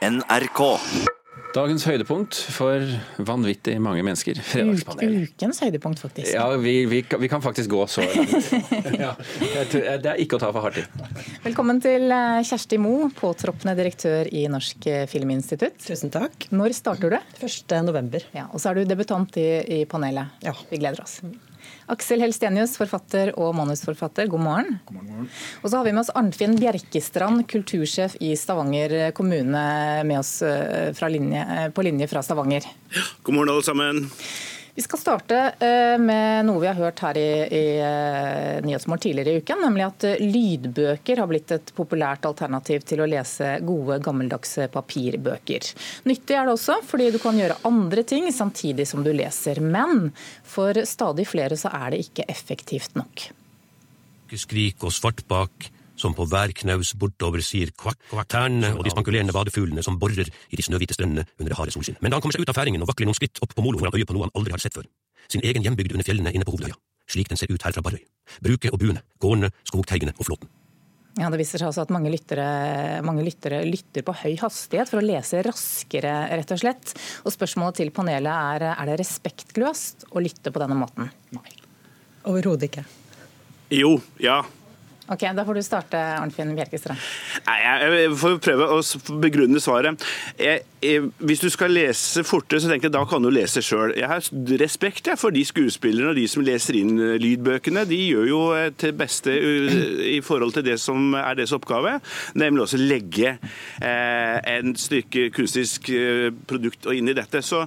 NRK. Dagens høydepunkt for vanvittig mange mennesker. Fredagspanel. Ukens høydepunkt, faktisk. Ja, vi, vi, kan- vi kan faktisk gå så langt. Ja, det er ikke å ta for hardt i. Velkommen til eh, Kjersti Mo, påtroppende direktør i Norsk eh, Filminstitutt. Tusen takk. Når starter du? 1. november. Ja, og så er du debutant i, i panelet. Ja. Vi gleder oss. Aksel Helstenius, forfatter og manusforfatter, god morgen. God morgen. Og så har vi med oss Arnfinn Bjerkestrand, kultursjef i Stavanger kommune, med oss eh, fra linje, eh, på linje fra Stavanger. God morgen, alle sammen. Vi skal starte eh, med noe vi har hørt her i, i eh, Nyhetsmorgen tidligere i uken, nemlig at eh, lydbøker har blitt et populært alternativ til å lese gode, gammeldagse papirbøker. Nyttig er det også, fordi du kan gjøre andre ting samtidig som du leser. Men for stadig flere så er det ikke effektivt nok. skrik og svartbak, som på hver knaus bortover sier kvakk, kvakk, tærne og de spankulerende badefuglene som borer i de snøhvite strendene under det harde solskinn. Men da han kommer seg ut av færingen og vakler noen skritt opp på molo, får han øye på noe han aldri har sett før. Sin egen hjembygd under fjellene inne på Hovedøya, slik den ser ut her fra Barøy, Bruket og buene, gårdene, skogteigene og flåten. Ja, Det viser seg altså at mange lyttere, mange lyttere lytter på høy hastighet for å lese raskere, rett og slett. Og Spørsmålet til panelet er er det respektløst å lytte på denne måten. Overhodet ikke. Jo, ja. Ok, Da får du starte, Arnfinn Bjerkestrand. Nei, jeg får prøve å begrunne svaret. Jeg, hvis du skal lese fortere, så tenker jeg da kan du lese sjøl. Jeg har respekt for de skuespillerne og de som leser inn eh, lydbøkene. De gjør jo eh, til beste i forhold til det som er deres oppgave, nemlig også legge eh, en stykke kunstisk eh, produkt inn i dette. Så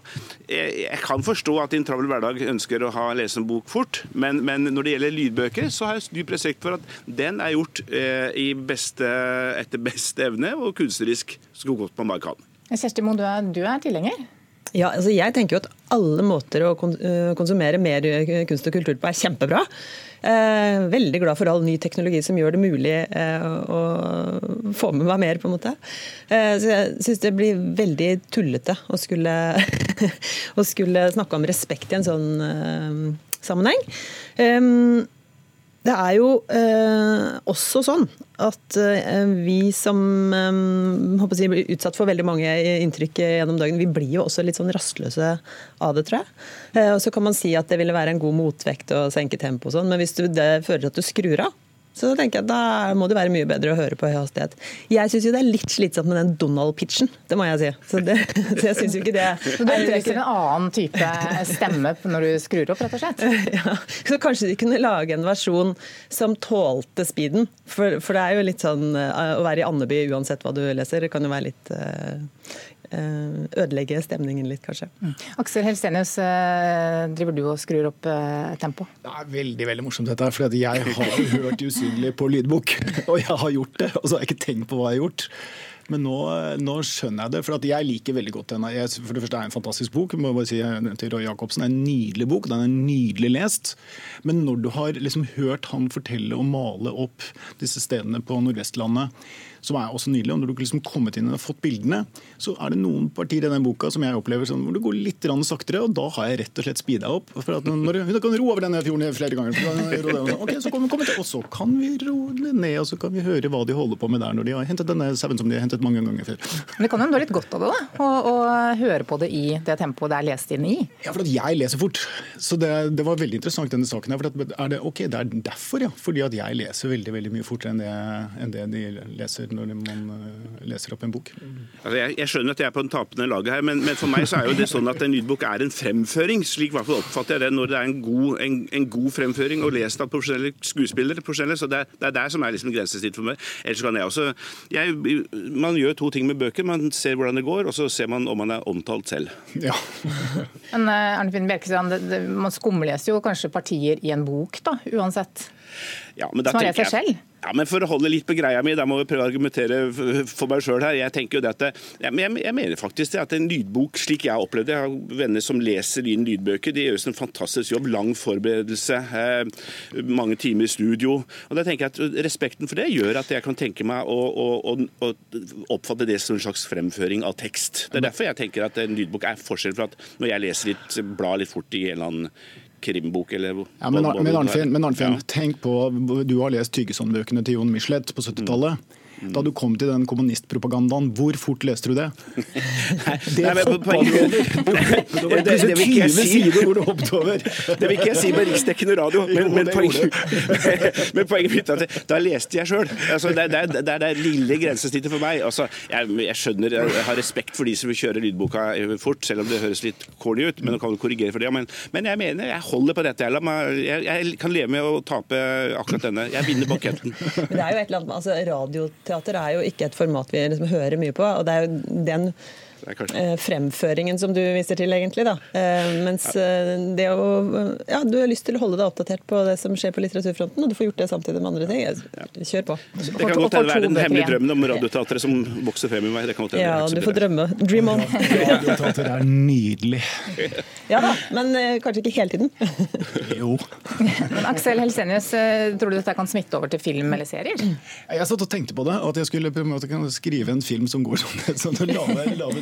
jeg, kan forstå at i en travel hverdag ønsker å ha lese en bok fort, men, men når det gjelder lydbøker, så har jeg dyp respekt for at den er gjort eh, beste, etter beste evne og kunstnerisk så godt man bare kan. Kjersti Moe, du du er tilhenger? Ja, altså jeg tenker jo at alle måter å øh, konsumere mer øh, kunst og kultur på er kjempebra. Eh, veldig glad for all ny teknologi som gjør det mulig eh, å få med meg mer, på en måte. Eh, så jeg syns det blir veldig tullete å skulle, å skulle snakke om respekt i en sånn eh, sammenheng. Det er jo eh, også sånn at eh, vi som eh, jeg, blir utsatt for veldig mange inntrykk gjennom dagen, vi blir jo også litt sånn rastløse av det, tror jeg. Eh, og så kan man si at det ville være en god motvekt å senke tempoet og sånn, men hvis du, det fører til at du skrur av, så da tenker jeg da må det være mye bedre å høre på høy hastighet. Jeg syns jo det er litt slitsomt med den Donald-pitchen, det må jeg si. Så, det, så jeg syns jo ikke det Så du etterlyser en annen type stemme når du skrur opp, rett og slett? ja, så kanskje de kunne lage en versjon som tålte speeden. For, for det er jo litt sånn eh, å være i Andeby uansett hva du leser, det kan jo være litt eh, Ødelegge stemningen litt, kanskje. Aksel Helstenius, eh, driver du og skrur opp tempoet? tempo? Det er veldig veldig morsomt dette, her, for jeg har hørt Usynlig på lydbok. Og jeg har gjort det, og så har jeg ikke tenkt på hva jeg har gjort. Men nå, nå skjønner jeg det, for jeg liker veldig godt denne. Jeg, for det første er det en fantastisk bok. må jeg bare si til Roy Jacobsen. Det er en nydelig bok, den er nydelig lest. Men når du har liksom hørt han fortelle og male opp disse stedene på Nordvestlandet, som er også nydelig, og når du liksom kommet inn og fått bildene, så er det noen partier i den boka som jeg opplever sånn, hvor det går litt saktere, og da har jeg rett og slett speeda opp. For at når, du kan ro over denne fjorden flere ganger. Ok, så kan vi ro ned, og så kan vi høre hva de holder på med der når de har hentet denne sauen som de har hentet mange ganger før. Men det kan jo nå litt godt av det, da, å, å høre på det i det tempoet det er lest inn i. Ja, for at jeg leser fort. Så det, det var veldig interessant denne saken. her, for at, er det, ok, det er derfor, ja. Fordi at jeg leser veldig veldig mye fortere enn det, enn det de leser når man eh, leser opp en bok. Altså, jeg, jeg skjønner at jeg er på den tapende laget her, men, men for meg så er jo det sånn at en lydbok er en fremføring. Slik i hvert fall oppfatter jeg det når det er en god, en, en god fremføring og lest av profesjonelle skuespillere. profesjonelle, så det, det er der som er liksom grensesnitt for meg. Ellers kan jeg også jeg, Man gjør to ting med bøker. Man ser hvordan det går, og så ser man om man er omtalt selv. Ja. Men Arnefinn Arnfinn Bjerkestrand, det, det, man skumleser jo kanskje partier i en bok, da, uansett. Ja, men da Som har tenker lest seg jeg- Ja, men For å holde litt på greia mi, da må vi prøve å argumentere for meg sjøl her. Jeg tenker jo det at ja, men jeg, jeg mener faktisk det at en lydbok, slik jeg har opplevd det, jeg har venner som leser inn lydbøker, det gjøres en fantastisk jobb. Lang forberedelse, eh, mange timer i studio. og da tenker jeg at Respekten for det gjør at jeg kan tenke meg å, å, å, å oppfatte det som en slags fremføring av tekst. Det er derfor jeg tenker at en lydbok er forskjell fra at når jeg leser litt, blar litt fort i en eller annen krimbok eller Ja, men, men Arnfinn, tenk på, du har lest Tyggeson-bøkene til Jon Michelet på 70-tallet. Da du kom til den kommunistpropagandaen, hvor fort leste du det? Det hoppa du over. Det jeg 20 si. sider hvor du hoppet over. Det vil ikke jeg si med riksdekkende radio, men, men, poenget, men poenget mitt er at da leste jeg sjøl. Altså, det, er- det, er- det er det lille grensesnittet for meg. Altså, jeg, jeg skjønner, jeg har respekt for de som vil kjøre lydboka fort, selv om det høres litt corny ut. Men, kan korrigere for det, men, men jeg mener jeg holder på dette. Jeg, jeg, jeg kan leve med å tape akkurat denne. Jeg vinner banketten. Men det er jo et eller annet, med- altså Radioteater er jo ikke et format vi liksom hører mye på. og det er jo den Eh, fremføringen som du viser til, egentlig. da. Eh, mens eh, det å Ja, du har lyst til å holde deg oppdatert på det som skjer på litteraturfronten, og du får gjort det samtidig med andre ting. Kjør på. Det kan godt hende være den hemmelige drømmen om radioteatret som vokser frem i meg. Det kan godt hende. Ja, du får drømme. Dream on. Radioteater er nydelig. Ja da, men kanskje ikke hele tiden. Jo. Men Aksel Helsenius, tror du dette kan smitte over til film eller serier? Jeg satt og tenkte på det, at jeg skulle på en måte skrive en film som går sånn. sånn å lage, lage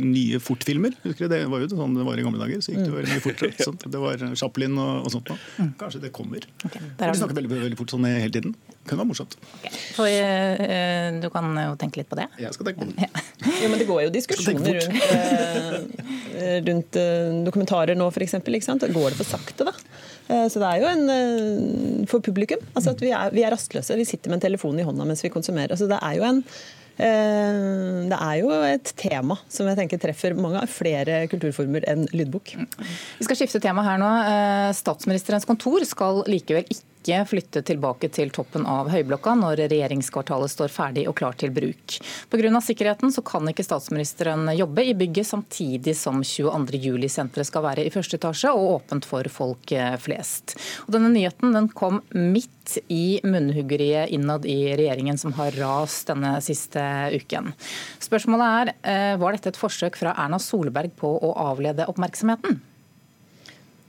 nye fortfilmer. Husker du, Det var jo sånn det var i gamle dager. så gikk det veldig mye fortere. Sånn. Det var Chaplin og, og sånt. Da. Kanskje det kommer. Okay, De har snakker veldig, veldig fort sånn hele tiden. Kunne være morsomt. For, uh, du kan jo tenke litt på det. Jeg skal tenke på det. Jo, men Det går jo diskusjoner rundt, uh, rundt uh, dokumentarer nå, f.eks. Går det for sakte, da? Så det er jo en For publikum. altså at Vi er, vi er rastløse. Vi sitter med en telefon i hånda mens vi konsumerer. altså Det er jo en det er jo et tema som jeg tenker treffer mange flere kulturformer enn lydbok. Vi skal skifte tema her nå. Eh, Statsministerens kontor skal likevel ikke flytte tilbake til toppen av Høyblokka når regjeringskvartalet står ferdig og klar til bruk. Pga. sikkerheten så kan ikke statsministeren jobbe i bygget samtidig som 22. juli-senteret skal være i første etasje og åpent for folk eh, flest. Og denne nyheten den kom midt i munnhuggeriet innad i regjeringen som har rast denne siste uken. Spørsmålet er, eh, var dette et forsøk fra Erna Solberg på å avlede oppmerksomheten?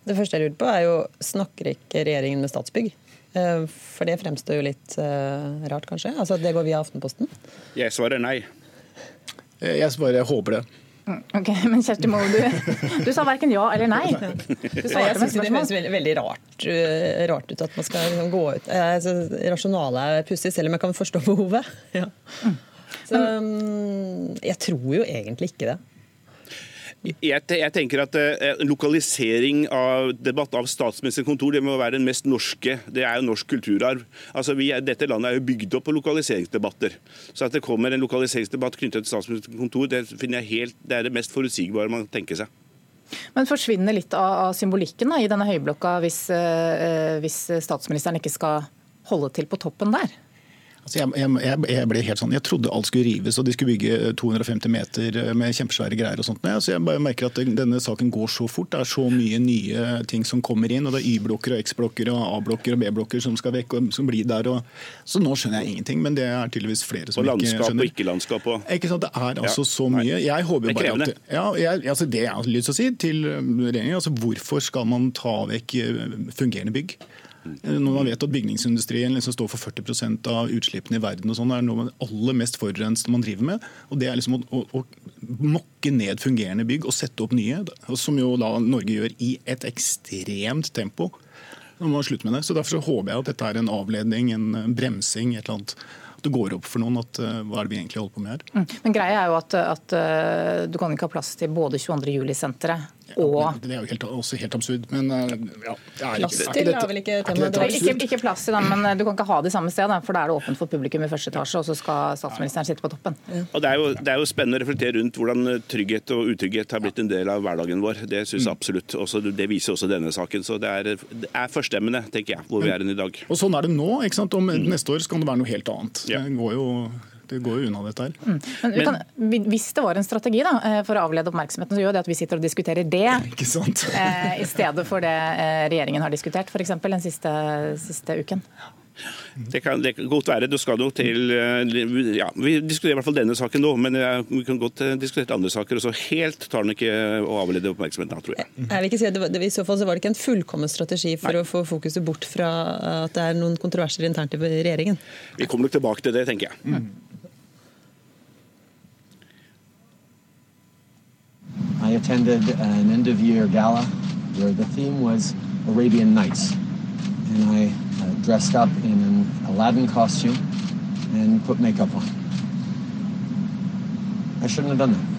Det første jeg lurer på, er jo snakker ikke regjeringen med Statsbygg? Eh, For det fremstår jo litt eh, rart, kanskje? Altså at Det går via Aftenposten? Jeg svarer nei. Jeg svarer Jeg håper det. Ok, Men Kjersti Moe, du, du sa verken ja eller nei. Du Jeg synes det høres veldig, rart, rart ut at man skal liksom gå ut. Eh, altså, Rasjonalet er pussig, selv om jeg kan forstå behovet. Ja. Så um, jeg tror jo egentlig ikke det. Jeg, jeg tenker at eh, Lokalisering av debatt av statsministerens kontor det må være den mest norske. Det er jo norsk kulturarv. Altså vi, dette landet er jo bygd opp på lokaliseringsdebatter. Så At det kommer en lokaliseringsdebatt knyttet til statsministerens kontor, det jeg helt, det er det mest forutsigbare man tenker seg. Men forsvinner litt av, symbolikken da, i denne høyblokka hvis, eh, hvis statsministeren ikke skal holde til på toppen der? Altså jeg, jeg, jeg- ble helt sånn, jeg trodde alt skulle rives og de skulle bygge 250 meter med kjempesvære greier. og sånt. Så jeg bare merker at denne saken går så fort. Det er så mye nye ting som kommer inn. og Det er Y-blokker og X-blokker og A-blokker og B-blokker som skal vekk og som blir der. Og, så nå skjønner jeg ingenting, men det er tydeligvis flere som ikke skjønner. Og landskap og ikke-landskap. og Ikke sant? Det er altså Ja. så mye. Jeg håper er bare at ja, jeg, altså Det jeg har lyst til å si til regjeringen, altså hvorfor skal man ta vekk eh, fungerende bygg? Eh, Når man vet at bygningsindustrien liksom står for 40% av utslippene i verden, og sånn, er noe av det aller mest forurensende man driver med. og Det er liksom å, å, å mokke ned fungerende bygg og sette opp nye, som jo da Norge gjør i et ekstremt tempo. Nå må slutte med det. Så Derfor så håper jeg at dette er en avledning, en bremsing, et eller annet. Det går opp for noen at uh, hva er det vi egentlig holder på med her. Mm. Men greia er jo at, at uh, du kan ikke ha plass til både 22. og Det er jo helt, også helt absurd, men eh, ja, det er Plass ikke, til er vel ikke temaet. ikke, ikke plass til men eh, du kan ikke ha det i samme sted, for da er det åpent for publikum i første etasje, og så skal statsministeren sitte på toppen. Og det er, jo, det er jo spennende å reflektere rundt hvordan trygghet og utrygghet har blitt en del av hverdagen vår. Det synes jeg absolutt. Også, det viser også denne saken. Så det er, det er forstemmende, tenker jeg, hvor vi er i dag. Og sånn er det nå. ikke sant? Om neste år så kan det være noe helt annet. Det, går jo, det går jo unna dette her. Men, vi kan, hvis det var en strategi da, eh, for å avlede oppmerksomheten, så gjør det at vi sitter og diskuterer det. Ikke sant? eh, I stedet for det eh, regjeringen har diskutert, f.eks. den siste, siste uken. Det kan, det kan godt være. Du skal nok til ja, Vi diskuterer i hvert fall denne saken nå, men vi kan godt diskutere andre saker. og så Helt tar den ikke å avlede oppmerksomheten, da, tror jeg. Jeg vil ikke si at det var, det, I så fall så var det ikke en fullkommen strategi for å få fokuset bort fra at det er noen kontroverser internt i regjeringen. Vi kommer nok tilbake til det, tenker jeg. I attended an end of year gala where the theme was Arabian Nights. And I uh, dressed up in an Aladdin costume and put makeup on. I shouldn't have done that.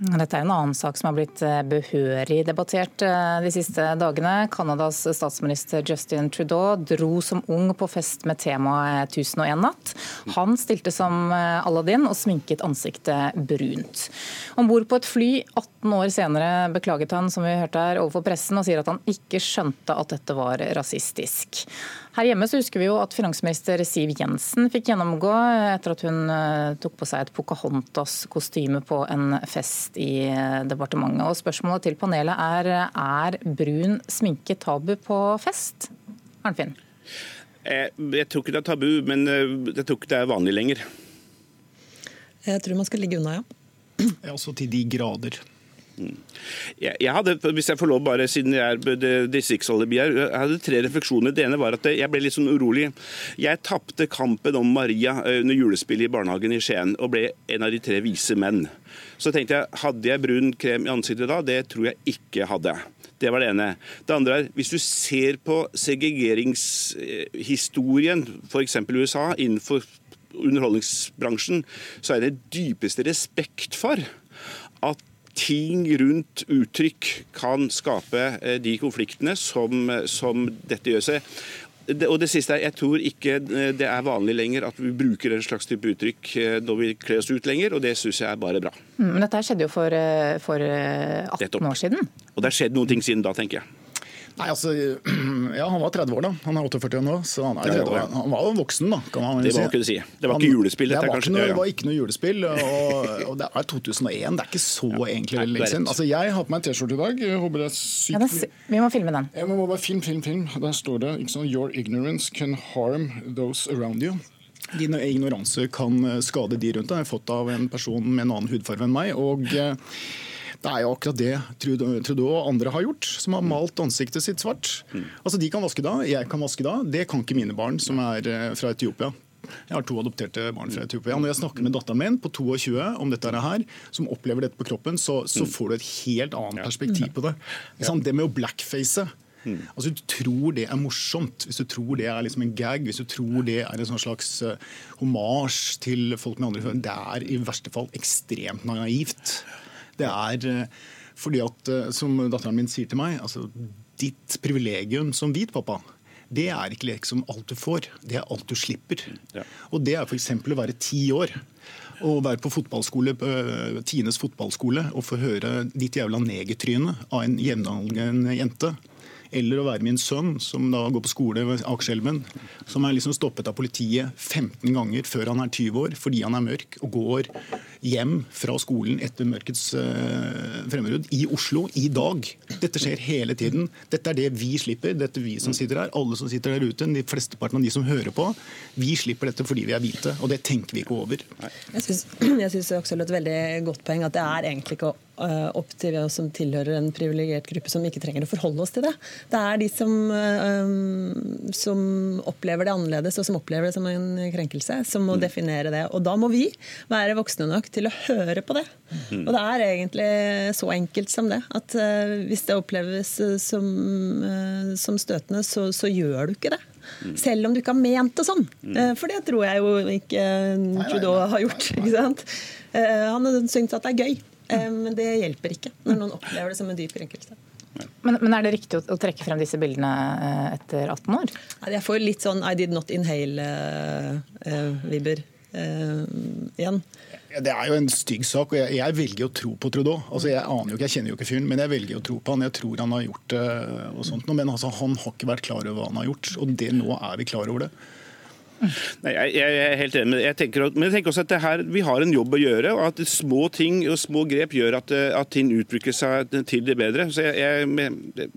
Dette er en annen sak som har blitt eh, behørig debattert eh, de siste dagene. Canadas statsminister Justin Trudeau dro som ung på fest med temaet 1001 natt. Han stilte som eh, Aladdin og sminket ansiktet brunt. Om bord på et fly 18 år senere beklaget han som vi hørte her, overfor pressen og sier at han ikke skjønte at dette var rasistisk. Her hjemme så husker vi jo at finansminister Siv Jensen fikk gjennomgå etter at hun eh, tok på seg et Pocahontas-kostyme på en fest i eh, departementet. Og Spørsmålet til panelet er er brun sminke tabu på fest? Arnfinn? Jeg, eh, tror ikke det er tabu, men jeg tror ikke det er vanlig lenger. Jeg tror man skal ligge unna, ja. Ja, også til de grader. Jeg, hadde, hvis jeg får lov, bare siden jeg er distriktsalibi her, jeg hadde tre refleksjoner. Det ene var at jeg ble litt sånn urolig. Jeg tapte kampen om Maria eh, under julespillet i barnehagen i Skien og ble en av de tre vise menn. Så tenkte jeg, hadde jeg brun krem i ansiktet da? Det tror jeg ikke hadde. Det var det ene. Det andre er, hvis du ser på segregeringshistorien, f.eks. USA, innenfor underholdningsbransjen, så er det dypeste respekt for at ting rundt uttrykk kan skape eh, de konfliktene som, som dette gjør seg. Og det siste er, Jeg tror ikke eh, det er vanlig lenger at vi bruker en slags type uttrykk eh, når vi kler oss ut lenger, og det syns jeg er bare bra. Mm, men dette skjedde jo for, for 18 år siden. Og det har skjedd noen ting siden da, tenker jeg. Nei, altså, ja, Han var 30 år da. Han er 48 nå, så han, er, 30 år, han var jo voksen. da, kan man Det var ikke si. Det var ikke julespill? dette det, var ikke noe, det var ikke noe julespill, og, og, det er 2001. Det er ikke så ja, egentlig lenge siden. Altså, Jeg har på meg en T-skjorte i dag. Jeg håper det er sykt. Ja, det, vi må filme den. Jeg må bare film, film, film. Der står det ikke sånn, Your ignorance can harm those around you. Din ignoranse kan skade de rundt deg. Jeg har fått av en person med en annen hudfarge enn meg. og eh, det er jo akkurat det Trudeau og andre har gjort, som har malt ansiktet sitt svart. Altså De kan vaske da, jeg kan vaske da. Det kan ikke mine barn som er eh, fra Etiopia. Jeg har to adopterte barn fra Etiopia. Når jeg snakker med datteren min på 22 om dette her, som opplever dette på kroppen, så, så får du et helt annet perspektiv på det. Sånn, det med å blackface Mm. Altså, du tror det er morsomt, hvis du tror det er liksom en gag, hvis du tror det er en sånn slags uh, homasj til folk med andre det er i verste fall ekstremt naivt. Det er eh, fordi at, eh, som datteren min sier til meg, altså ditt privilegium som hvit pappa, det er ikke liksom alt du får, det er alt du slipper. Ja. Og det er f.eks. å være ti år. Å være på fotballskole, eh, Tines fotballskole og få høre ditt jævla negertryne av en jevnaldrende jente eller å være min sønn, som da går på skole ved Akerselven, som er liksom stoppet av politiet 15 ganger før han er 20 år fordi han er mørk, og går hjem fra skolen etter mørkets uh, frembrudd i Oslo i dag. Dette skjer hele tiden. Dette er det vi slipper, dette er vi som sitter her. Alle som sitter der ute, de flesteparten av de som hører på. Vi slipper dette fordi vi er hvite, og det tenker vi ikke over. Jeg syns Aksel et veldig godt poeng at det er egentlig ikke Eh, opp til oss som tilhører en privilegert gruppe som ikke trenger å forholde oss til det. Det er de som, eh, som opplever det annerledes og som opplever det som en krenkelse, som må mm. definere det. Og da må vi være voksne nok til å høre på det. Mm. Og det er egentlig så enkelt som det. At eh, hvis det oppleves som, som støtende, så, så gjør du ikke det. Mm. Selv om du ikke har ment det sånn. For det tror jeg jo ikke Trudeau har gjort. ikke sant? Han har syntes at det er gøy. Eh, men det hjelper ikke når noen opplever det som en dyp krenkelse. Men, men, er det riktig å, å, trekke frem disse bildene eh, etter 18 år? Jeg får litt sånn I did not inhale-vibber uh, uh, igjen. Det er jo en stygg sak, og jeg, jeg velger å tro på Trudeau. Altså, jeg aner jo ikke, jeg kjenner jo ikke fyren, men jeg velger å tro på han. Jeg tror han har gjort det. og sånt. Men altså, han har ikke vært klar over hva han har gjort, og det, nå er vi klar over det. Nei, jeg, jeg, er helt enig med jeg tenker, Men jeg tenker også at her, vi har en jobb å gjøre. og at Små ting og små grep gjør at, at ting utvikler seg til det bedre. Så jeg, eh,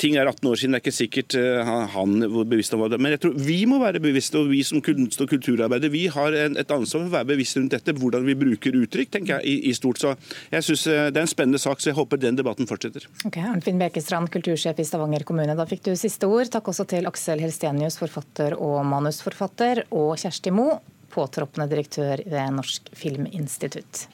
ting er 18 år siden, det er ikke sikkert eh, han var bevisst om det. Men jeg tror vi må være bevisste, og vi som kunst- og kulturarbeider vi har et ansvar for å være bevisste rundt dette. Hvordan vi bruker uttrykk, tenker jeg, i, stort. Så jeg synes eh, Det er en spennende sak, så jeg håper den debatten fortsetter. Ok, Arnfinn Bekestrand, kultursjef i Stavanger kommune. Da fikk du siste ord. Takk også til Aksel Helstenius, forfatter og manusforfatter, og Kjersti Moe, påtroppende direktør ved Norsk Filminstitutt.